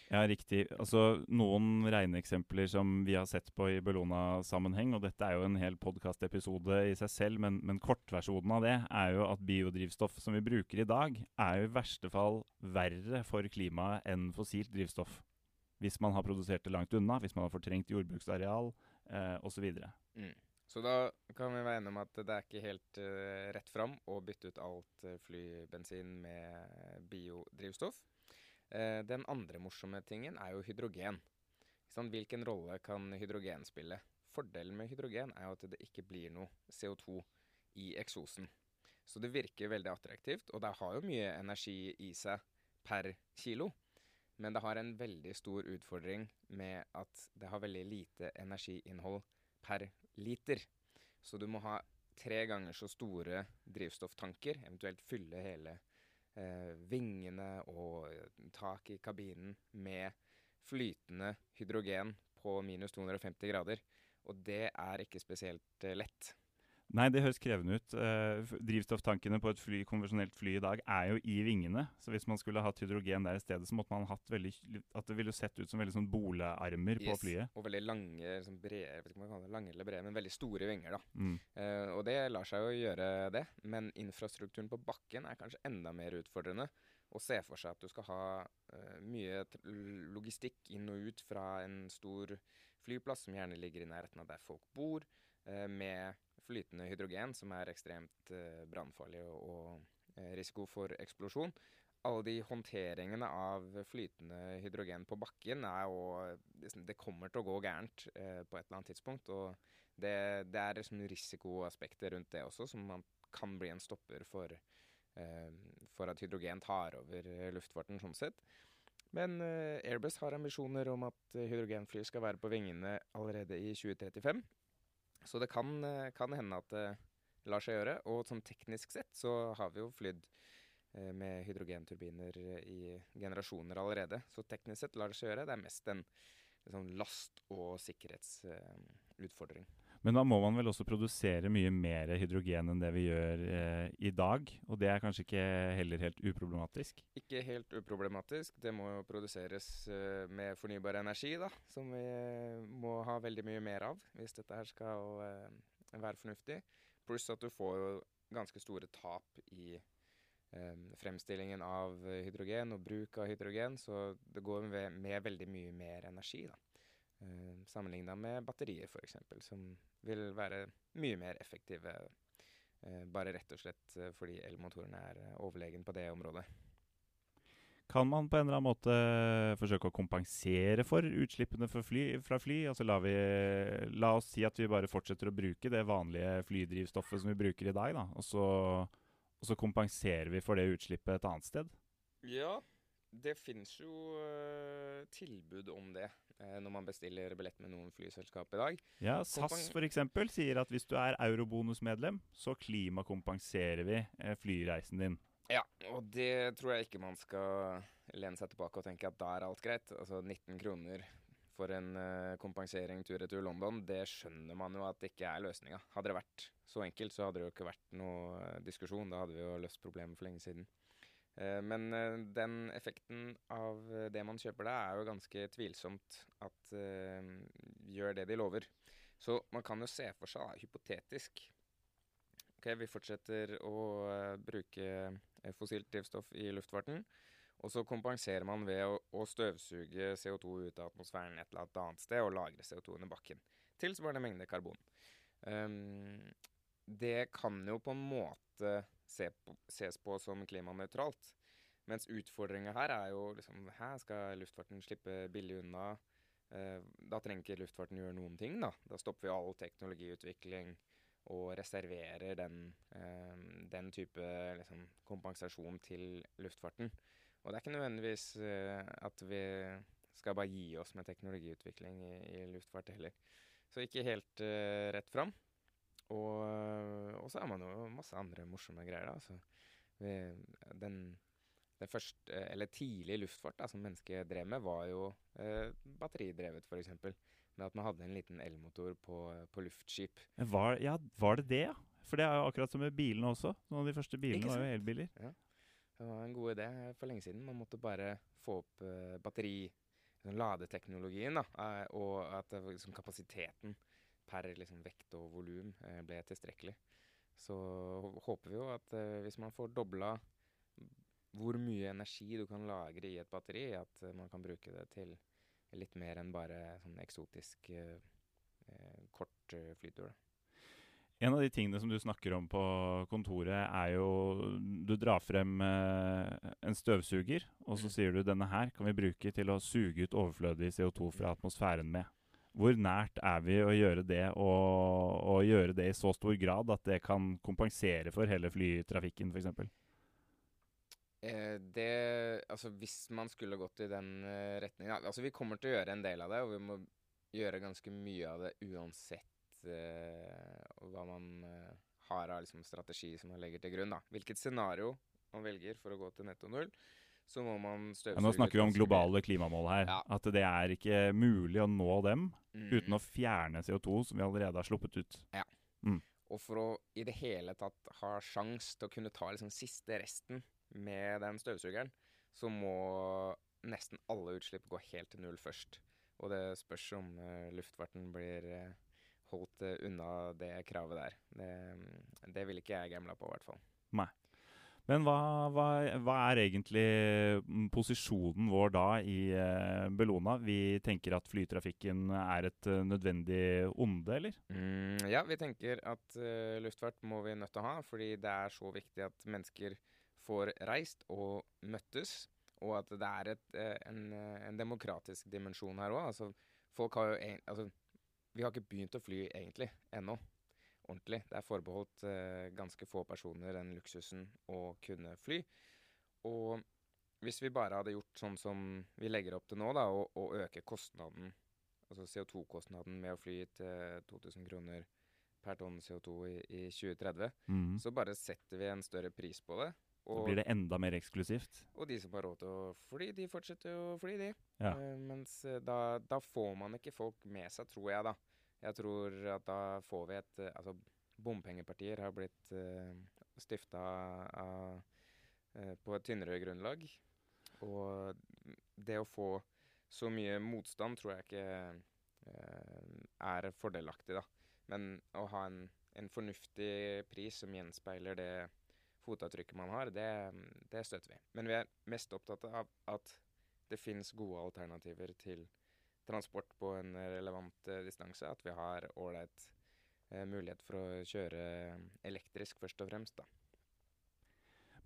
Ja, riktig. Altså, Noen regneeksempler som vi har sett på i Bellona-sammenheng, og dette er jo en hel podkastepisode i seg selv, men, men, kortversjonen av det er jo at biodrivstoff som vi bruker i dag, er jo i verste fall verre for klimaet enn fossilt drivstoff. Hvis man har produsert det langt unna, hvis man har fortrengt jordbruksareal eh, osv. Mm. Så da kan vi være enige om at det er ikke helt uh, rett fram å bytte ut alt uh, flybensin med biodrivstoff. Eh, den andre morsomme tingen er jo hydrogen. Sånn, hvilken rolle kan hydrogen spille? Fordelen med hydrogen er jo at det ikke blir noe CO2 i eksosen. Så det virker veldig attraktivt, og det har jo mye energi i seg per kilo. Men det har en veldig stor utfordring med at det har veldig lite energiinnhold per liter. Så du må ha tre ganger så store drivstofftanker, eventuelt fylle hele vingene og eh, tak i kabinen med flytende hydrogen på minus 250 grader. Og det er ikke spesielt eh, lett. Nei, det høres krevende ut. Eh, drivstofftankene på et fly, konvensjonelt fly i dag er jo i vingene. Så hvis man skulle hatt hydrogen der i stedet, så måtte man hatt veldig At det ville sett ut som veldig sånn bolearmer yes, på flyet. Og veldig lange, sånn brede, jeg vet ikke om man kan det, lange eller brede, men veldig store vinger, da. Mm. Eh, og det lar seg jo gjøre, det. Men infrastrukturen på bakken er kanskje enda mer utfordrende. Å se for seg at du skal ha uh, mye logistikk inn og ut fra en stor flyplass, som gjerne ligger i nærheten av der folk bor, uh, med flytende hydrogen, som er ekstremt eh, brannfarlig og, uh, risiko for eksplosjon. Alle de håndteringene av flytende hydrogen på bakken er jo Det kommer til å gå gærent eh, på et eller annet tidspunkt. Og det, det er liksom risikoaspekter rundt det også, som man kan bli en stopper for, for at hydrogen tar over luftfarten sånn sett. Men Airbus har ambisjoner om at hydrogenfly skal være på vingene allerede i 2035. Så det kan, eh, kan, hende at det lar seg gjøre. Og sånn teknisk sett så har vi jo flydd eh, med hydrogenturbiner i generasjoner allerede. Så teknisk sett lar det seg gjøre. Det er mest en, sånn last- og sikkerhetsutfordring. Men da må man vel også produsere mye mer hydrogen enn det vi gjør eh, i dag? Og det er kanskje ikke heller helt uproblematisk? Ikke helt uproblematisk. Det må jo produseres eh, med fornybar energi, da. Som vi eh, må ha veldig mye mer av hvis dette her skal eh, være fornuftig. Pluss at du får jo ganske store tap i eh, fremstillingen av hydrogen og bruk av hydrogen. Så det går med, med veldig mye mer energi, da. Uh, Sammenligna med batterier, f.eks., som vil være mye mer effektive. Uh, bare rett og slett uh, fordi elmotorene er overlegen på det området. Kan man på en eller annen måte forsøke å kompensere for utslippene for fly, fra fly? Altså la, vi, la oss si at vi bare fortsetter å bruke det vanlige flydrivstoffet som vi bruker i dag, da, og så, og så kompenserer vi for det utslippet et annet sted? Ja, det finnes jo uh, tilbud om det uh, når man bestiller billett med noen flyselskap i dag. Ja, SAS f.eks. sier at hvis du er eurobonusmedlem, så klimakompenserer vi uh, flyreisen din. Ja, og det tror jeg ikke man skal lene seg tilbake og tenke at da er alt greit. Altså 19 kroner for en kompensering tur-retur London, det skjønner man jo at det ikke er løsninga. Hadde det vært så enkelt, så hadde det jo ikke vært noe diskusjon. Da hadde vi jo løst problemet for lenge siden. Uh, men den effekten av det man kjøper da, er jo ganske tvilsomt at gjør det de lover. Så man kan jo se for seg, hypotetisk Ok, vi fortsetter å bruke Eh, fossilt drivstoff i luftfarten. Og så kompenserer man ved å, å støvsuge CO2 ut av atmosfæren et eller annet sted og lagre CO2 under bakken. Tilsvarende mengde karbon. Um, det kan jo på en måte ses på som klimanøytralt. Mens utfordringa her er jo liksom Her skal luftfarten slippe billig unna. Uh, da trenger ikke luftfarten gjøre noen ting, da. Da stopper vi all teknologiutvikling og reserverer den, eh, den type liksom, kompensasjon til luftfarten. Og det er ikke nødvendigvis eh, at vi skal bare gi oss med teknologiutvikling i, i luftfart heller. Så ikke helt eh, rett fram. Og, og, så er man jo masse andre morsomme greier, da. Så vi, den, den første, eller tidlig luftfart da, som mennesket drev med, var jo eh, batteridrevet, f.eks med at man hadde en liten elmotor på, på luftskip. Var, ja, var det det, ja? For det er jo akkurat som med bilene også. Noen av de første bilene var jo elbiler. Ja. Det var en god idé for lenge siden. Man måtte bare få opp eh, batteri, liksom, ladeteknologien, da, uh, og at liksom, kapasiteten per liksom, vekt og volum uh, ble tilstrekkelig. Så håper vi jo at hvis man får dobla hvor mye energi du kan lagre i et batteri, at man kan bruke det til litt mer enn bare sånn eksotisk eh, eh, kort eh, flytur. En av de tingene som du snakker om på kontoret, er jo Du drar frem eh, en støvsuger, og så mm. sier du denne her kan vi bruke til å suge ut overflødig CO2 fra atmosfæren med. Hvor nært er vi å gjøre det, og, og gjøre det i så stor grad at det kan kompensere for hele flytrafikken, f.eks.? Eh, det Altså, hvis man skulle gått i den uh, retningen Altså, vi kommer til å gjøre en del av det, og vi må gjøre ganske mye av det uansett uh, hva man uh, har av liksom, strategi som man legger til grunn. da. Hvilket scenario man velger for å gå til netto null. Så må man støvsuge ja, Nå snakker vi om globale klimamål her. Ja. At det er ikke mulig å nå dem mm. uten å fjerne CO2 som vi allerede har sluppet ut. Ja. Mm. Og for å i det hele tatt ha sjans til å kunne ta liksom siste resten med den støvsugeren, så må nesten alle utslipp gå helt til null først. Og det spørs om uh, luftfarten blir uh, holdt uh, unna det kravet der. Det, det vil ikke jeg gambla på, i hvert fall. Nei. Men hva, hva, hva, er egentlig mm, posisjonen vår da i eh, Bellona? Vi tenker at flytrafikken er et uh, nødvendig onde, eller? Mm, ja, vi tenker at uh, luftfart må vi nødt til å ha, fordi det er så viktig at mennesker får reist og møttes, og at det er et, eh, en, eh, en, demokratisk dimensjon her òg. Altså, folk har jo altså, Vi har ikke begynt å fly egentlig ennå. Ordentlig. Det er forbeholdt eh, ganske få personer den luksusen å kunne fly. Og hvis vi bare hadde gjort sånn som vi legger opp til nå, da, og, og øke kostnaden, altså CO2-kostnaden med å fly til 2000 kroner per tonn CO2 i, i 2030, mm. så bare setter vi en større pris på det. Og, blir det enda mer eksklusivt. Og de som har råd til å fly, de fortsetter å fly, de. Ja. Uh, mens uh, da, da, får man ikke folk med seg, tror jeg, da. Jeg tror at da får vi et uh, Altså, bompengepartier har blitt uh, stifta på et tynnere grunnlag. Og det å få så mye motstand tror jeg ikke er fordelaktig, da. Men å ha en, en fornuftig pris som gjenspeiler det fotavtrykket man har, det, det, støtter vi. Men vi er mest opptatt av at det finnes gode alternativer til transport på en relevant eh, distanse. At vi har ålreit eh, mulighet for å kjøre elektrisk, først og fremst. da.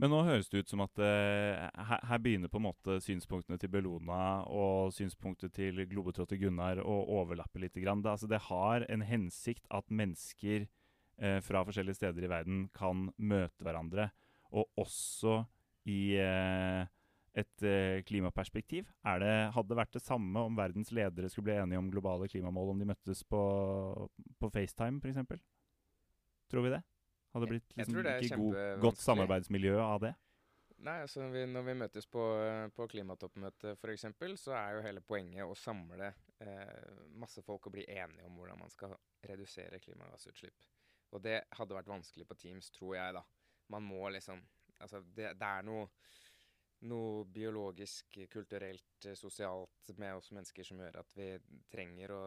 Men nå høres det ut som at eh, her, her begynner på en måte synspunktene til Bellona og synspunktet til globetrotter Gunnar å overlappe litt. Grann. Det, altså, det har en hensikt at mennesker eh, fra forskjellige steder i verden kan møte hverandre, og også i eh, et eh, klimaperspektiv. Er det, hadde det vært det samme om verdens ledere skulle bli enige om globale klimamål om de møttes på, på FaceTime, f.eks.? Tror vi det? Hadde det blitt liksom, ikke god, godt samarbeidsmiljø av det? Nei, altså vi, Når vi møtes på, på klimatoppmøtet f.eks., så er jo hele poenget å samle eh, masse folk og bli enige om hvordan man skal redusere klimagassutslipp. Og det hadde vært vanskelig på Teams, tror jeg, da. Man må liksom Altså, det, det er noe noe biologisk, kulturelt, sosialt med oss mennesker som gjør at vi trenger å,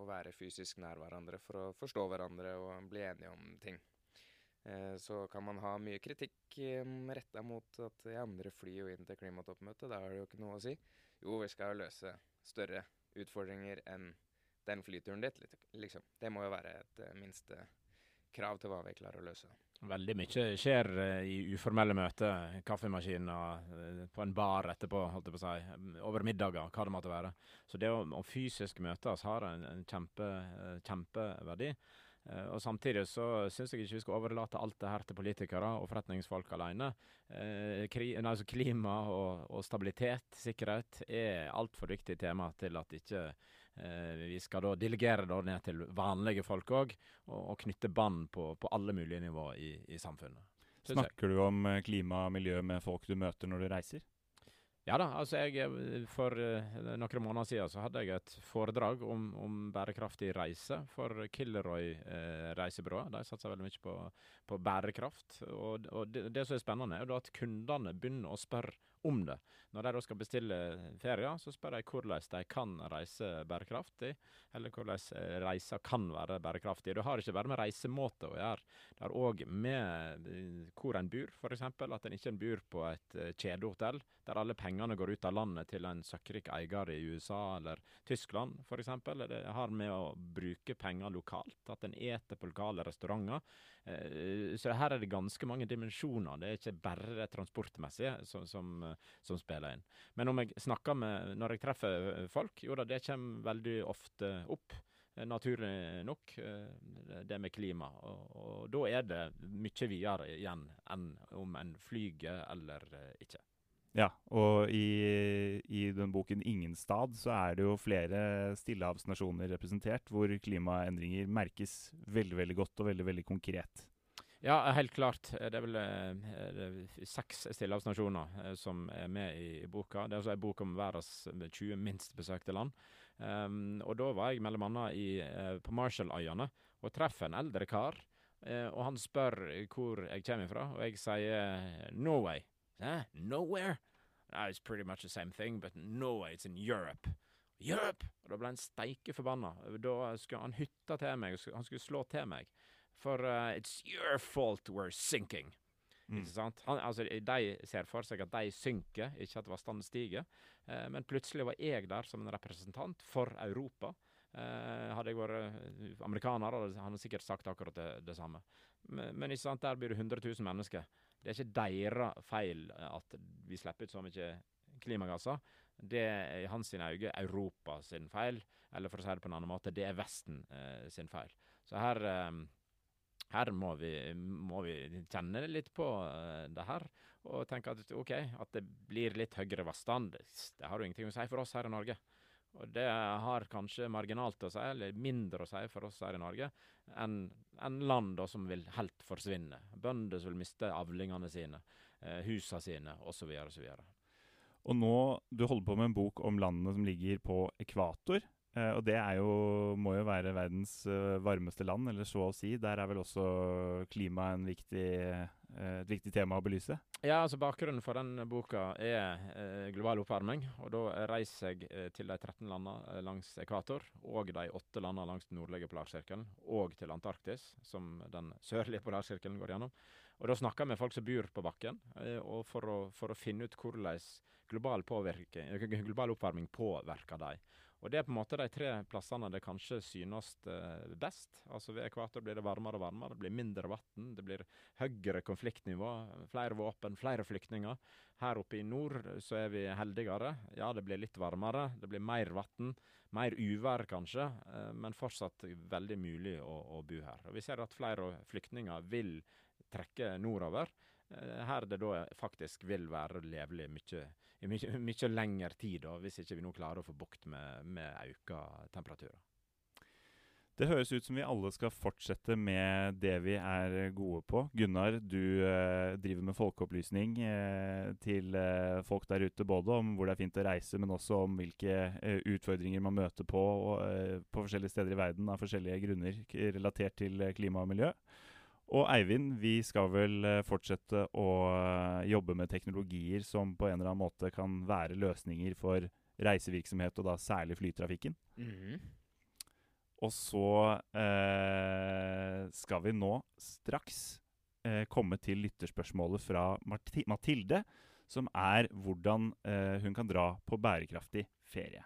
å være fysisk nær hverandre for å forstå hverandre og bli enige om ting. Eh, så kan man ha mye kritikk eh, retta mot at ja, andre flyr jo inn til klimatoppmøtet, da har det jo ikke noe å si. Jo, vi skal jo løse større utfordringer enn den flyturen ditt, liksom. Det må jo være et eh, minste krav til hva vi klarer å løse. Veldig mye skjer eh, i uformelle møter. Kaffemaskiner, eh, på en bar etterpå, holdt jeg på å si. mm, Over middager, hva det måtte være. Så det å, å fysisk møtes har en, en kjempe, eh, kjempeverdi. Og Samtidig så syns jeg ikke vi skal overlate alt det her til politikere og forretningsfolk alene. Kri, altså klima og, og stabilitet, sikkerhet, er altfor viktig tema til at ikke vi skal da delegere det ned til vanlige folk òg, og, og knytte bånd på, på alle mulige nivåer i, i samfunnet. Snakker du om eh, klima og miljø med folk du møter når du reiser? Ja da, altså jeg, eh, For eh, noen måneder siden så hadde jeg et foredrag om, om bærekraftig reise for Kilroy eh, reisebyrå. De satser veldig mye på, på bærekraft. Og, og det, det som er spennende, er at kundene begynner å spørre om det. Når de da skal bestille ferier, så spør de hvordan de kan reise bærekraftig, eller hvordan eh, reiser kan være bærekraftig. Det har ikke bare med reisemåte å gjøre. Det har òg med eh, hvor en bor, f.eks. At en ikke bor på et eh, kjedehotell der alle pengene går ut av landet til en søkkrik eier i USA eller Tyskland f.eks. Det har med å bruke penger lokalt, at en eter på lokale restauranter. Eh, Så her er det ganske mange dimensjoner. Det er ikke bare det transportmessige som, som, som spiller inn. Men om jeg snakker med Når jeg treffer folk, jo da, det kommer veldig ofte opp. eh, Naturlig nok, eh, det med klima. Og, og da er det mye videre igjen enn om en flyger eller ikke. Ja, og i, i den boken 'Ingenstad' så er det jo flere stillehavsnasjoner representert, hvor klimaendringer merkes veldig veldig godt og veldig veldig konkret. Ja, helt klart. Det er vel eh, er seks stillehavsnasjoner eh, som er med i, i boka. Det er altså en bok om verdens 20 minst besøkte land. Um, og da var jeg mellom annet i, eh, på Marshalløyene og treffer en eldre kar. eh, og han spør hvor jeg kommer fra, og jeg sier Norway. Hæ? Nowhere? No, it's pretty much the same thing, but Norway, it's in Europe. Europe! Og da ble han steike forbanna. Da skulle han hytte til meg, han skulle slå til meg. For uh, it's your fault we're sinking. Ikke sant? Han, altså, de ser for seg at de synker, ikke at vannstanden stiger. Eh, men plutselig var jeg der som en representant for Europa. Eh, hadde jeg vært eh, amerikaner, hadde han sikkert sagt akkurat det, det samme. Men, men ikke sant? der blir det 100 000 mennesker. Det er ikke deres feil at vi slipper ut så mye klimagasser. Det er i hans øyne Europa sin feil, eller for å si det på en annen måte, det er Vesten eh, sin feil. Så her, eh, her må, vi, må vi kjenne litt på eh, det her, og tenke at ok, at det blir litt høyere vannstand, det har jo ingenting å si for oss her i Norge. Og det har kanskje marginalt å si, eller mindre å si for oss her i Norge, enn en land da som vil helt forsvinne. Bønder som vil miste avlingene sine, eh, husa sine, osv. osv. Og nå, du holder på med en bok om landene som ligger på ekvator. Eh, og det er jo, må jo være verdens eh, varmeste land, eller så å si. Der er vel også klima en viktig, et viktig tema å belyse? Ja, altså Bakgrunnen for den boka er eh, global oppvarming. og Da reiser jeg eh, til de 13 landene eh, langs ekvator, og de åtte landene langs den nordlige polarsirkelen, og til Antarktis, som den sørlige polarsirkelen går gjennom. Og Da snakker jeg med folk som bor på bakken, eh, og for å, for å finne ut hvordan global, eh, global oppvarming påvirker dem. Og Det er på en måte de tre plassene det kanskje synes eh, best. Altså Ved ekvator blir det varmere og varmere, det blir mindre vann, det blir høyere konfliktnivå, flere våpen, flere flyktninger. Her oppe i nord så er vi heldigere. Ja, det blir litt varmere, det blir mer vann, mer uvær kanskje, eh, men fortsatt veldig mulig å, å bo her. Og Vi ser at flere flyktninger vil trekke nordover. Eh, her det da faktisk vil være levelig mye, i mye, lengre tid, da, hvis ikke vi nå klarer å få bukt med, med økte temperaturer. Det høres ut som vi alle skal fortsette med det vi er gode på. Gunnar, du eh, driver med folkeopplysning eh, til eh, folk der ute, både om hvor det er fint å reise, men også om hvilke eh, utfordringer man møter på eh, på forskjellige steder i verden av forskjellige grunner relatert til eh, klima og miljø. Og Eivind, vi skal vel eh, fortsette å eh, jobbe med teknologier som på en eller annen måte kan være løsninger for reisevirksomhet, og da særlig flytrafikken. Mhm. Og så eh, skal vi nå straks eh, komme til lytterspørsmålet fra Marti Mathilde, som er hvordan eh, hun kan dra på bærekraftig ferie.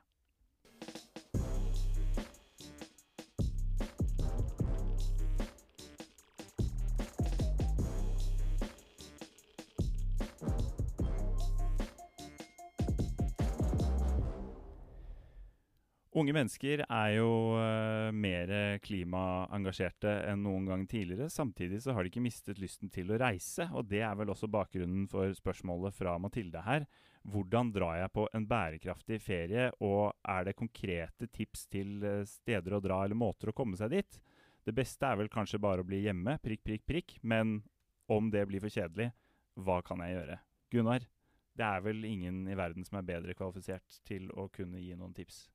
Unge mennesker er jo uh, mer klimaengasjerte enn noen gang tidligere. Samtidig så har de ikke mistet lysten til å reise, og det er vel også bakgrunnen for spørsmålet fra Mathilde her. Hvordan drar jeg på en bærekraftig ferie, og er det konkrete tips til uh, steder å dra eller måter å komme seg dit? Det beste er vel kanskje bare å bli hjemme, prikk, prikk, prikk, men om det blir for kjedelig, hva kan jeg gjøre? Gunnar, det er vel ingen i verden som er bedre kvalifisert til å kunne gi noen tips?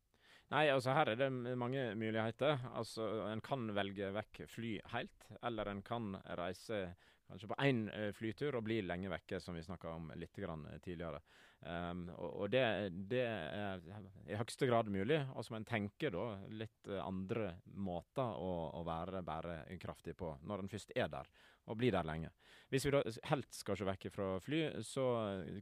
Nei, altså her er det mange muligheter. Altså En kan velge vekk fly helt, eller en kan reise kanskje på én flytur og bli lenge vekke, som vi snakka om litt grann tidligere. Um, og, og det, det, er i høyeste grad mulig. Og så må en tenke da litt andre måter å, å være bærekraftig på, når en først er der og bli der lenge. Hvis vi da helt skal se vekk fra fly, så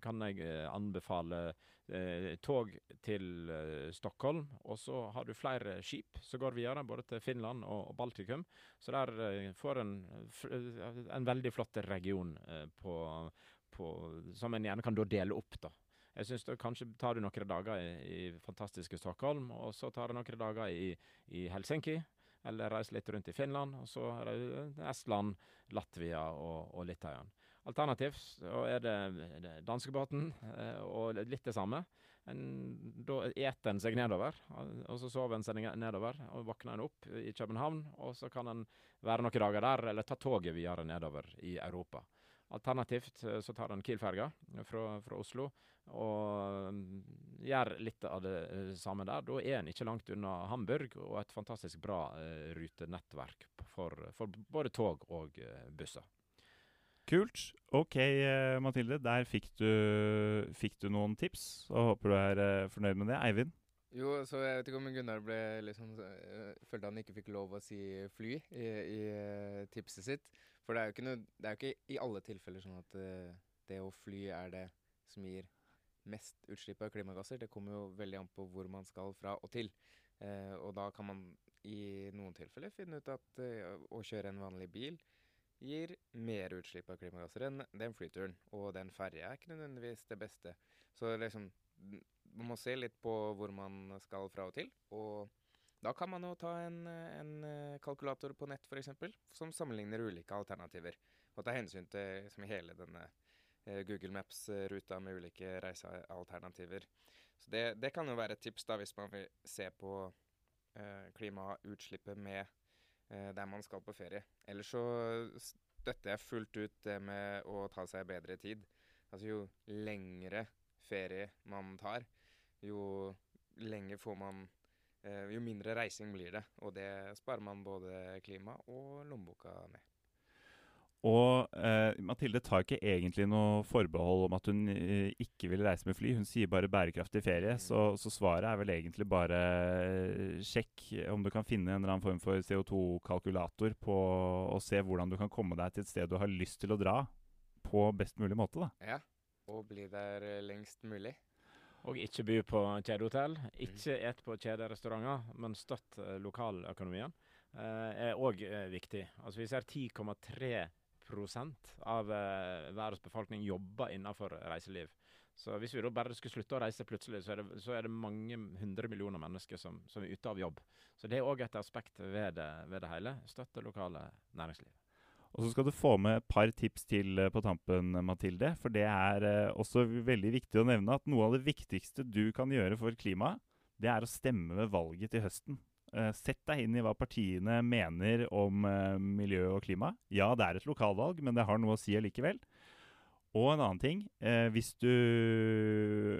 kan jeg anbefale eh, tog til eh, Stockholm. Og så har du flere skip som går videre, både til Finland og, og Baltikum. Så der eh, får en en veldig flott region eh, på, på, som en gjerne kan dele opp. da. Jeg synes da Kanskje tar du noen dager i, i fantastiske Stockholm, og så tar du noen dager i, i Helsinki. Eller reise litt rundt i Finland, og så Estland, Latvia og, og Litauen. Alternativt så er det, det danskebåten eh, og litt det samme. En, da eter en seg nedover, og så sover en seg nedover. og Våkner en opp i København, og så kan en være noen dager der, eller ta toget videre nedover i Europa. Alternativt eh, så tar han Kiel-ferga fra, fra, Oslo og mm, gjør litt av det eh, samme der. Da er en ikke langt unna Hamburg og et fantastisk bra uh, rutenettverk for, for, både tog og busser. Kult. OK, Mathilde. Der fikk du, fikk du, noen tips, og håper du er fornøyd med det. Eivind? Jo, så jeg vet ikke om Gunnar ble liksom Følte han ikke fikk lov å si fly i, i tipset sitt. For det er jo ikke, noe, det er jo ikke i alle tilfeller sånn at uh, det å fly er det som gir mest utslipp av klimagasser. Det kommer jo veldig an på hvor man skal fra og til. Uh, og da kan man i noen tilfeller finne ut at uh, å kjøre en vanlig bil gir mer utslipp av klimagasser enn den flyturen. Og den ferja er ikke nødvendigvis det beste. Så liksom, man må se litt på hvor man skal fra og til. og da kan man jo ta en, en eh, kalkulator på nett f.eks. som sammenligner ulike alternativer. Og ta hensyn til liksom, hele denne eh, Google Maps-ruta med ulike reisealternativer. Så det, det, kan jo være et tips da hvis man vil se på eh, klimautslippet med eh, der man skal på ferie. Ellers så støtter jeg fullt ut det med å ta seg bedre tid. Altså jo lengre ferie man tar, jo lenger får man jo mindre reising blir det. Og det sparer man både klima og lommeboka med. Og eh, Mathilde tar ikke egentlig noe forbehold om at hun eh, ikke vil reise med fly. Hun sier bare bærekraftig ferie. Mm. Så, så, svaret er vel egentlig bare eh, sjekk om du kan finne en eller annen form for CO2-kalkulator på og se hvordan du kan komme deg til et sted du har lyst til å dra på best mulig måte. da. Ja, og bli der eh, lengst mulig. Og ikke by på kjedehotell. Ikke et på kjederestauranter, men støtt eh, lokaløkonomien. Eh, er òg eh, viktig. Altså Vi ser 10,3% av verdens befolkning jobber innenfor reiseliv. Så hvis vi da bare skulle slutte å reise plutselig, så er det, så er det mange hundre millioner mennesker som, som er ute av jobb. Så det er òg et aspekt ved det, ved det hele. Støtte lokale næringsliv. Og så skal du få med et par tips til eh, på tampen, Mathilde. For det er eh, også veldig viktig å nevne at noe av det viktigste du kan gjøre for klimaet, det er å stemme ved valget til høsten. Eh, sett deg inn i hva partiene mener om miljø og klima. Ja, det er et lokalvalg, men det har noe å si allikevel. Og en annen ting. Hvis du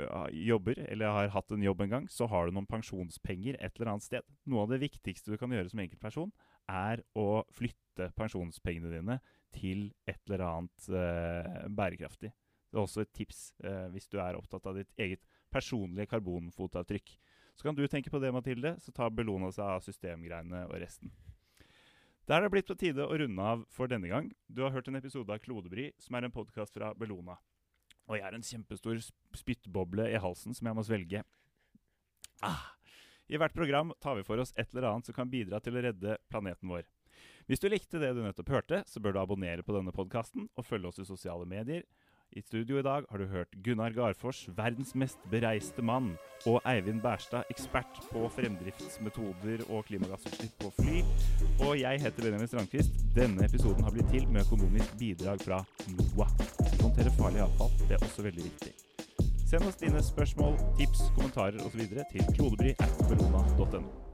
ah, jobber, eller har hatt en jobb en gang, så har du noen pensjonspenger et eller annet sted. Noe av det viktigste du kan gjøre som enkeltperson, er å flytte pensjonspengene dine til et eller annet eh, bærekraftig. Det er også et tips eh, hvis du er opptatt av ditt eget personlige karbonfotavtrykk. Så kan du tenke på det, Mathilde, så tar Bellona seg av systemgreiene og resten. Der er det blitt på tide å runde av for denne gang. Du har hørt en episode av Klodebry, som er en podkast fra Bellona. Og jeg har en kjempestor sp- spyttboble i halsen som jeg må svelge. Ah. I hvert program tar vi for oss et eller annet som kan bidra til å redde planeten vår. Hvis du likte det du nettopp hørte, så bør du abonnere på denne podkasten og følge oss i sosiale medier. I studio i dag har du hørt Gunnar Garfors, verdens mest bereiste mann, og Eivind Bærstad, ekspert på fremdriftsmetoder og klimagassutslipp på fly. Og jeg heter Benjamin Strandquist. Denne episoden har blitt til med økonomisk bidrag fra NOAH. Håndtere farlig avfall, det er også veldig viktig. Send oss dine spørsmål, tips, kommentarer osv. til klodebry.belona.no.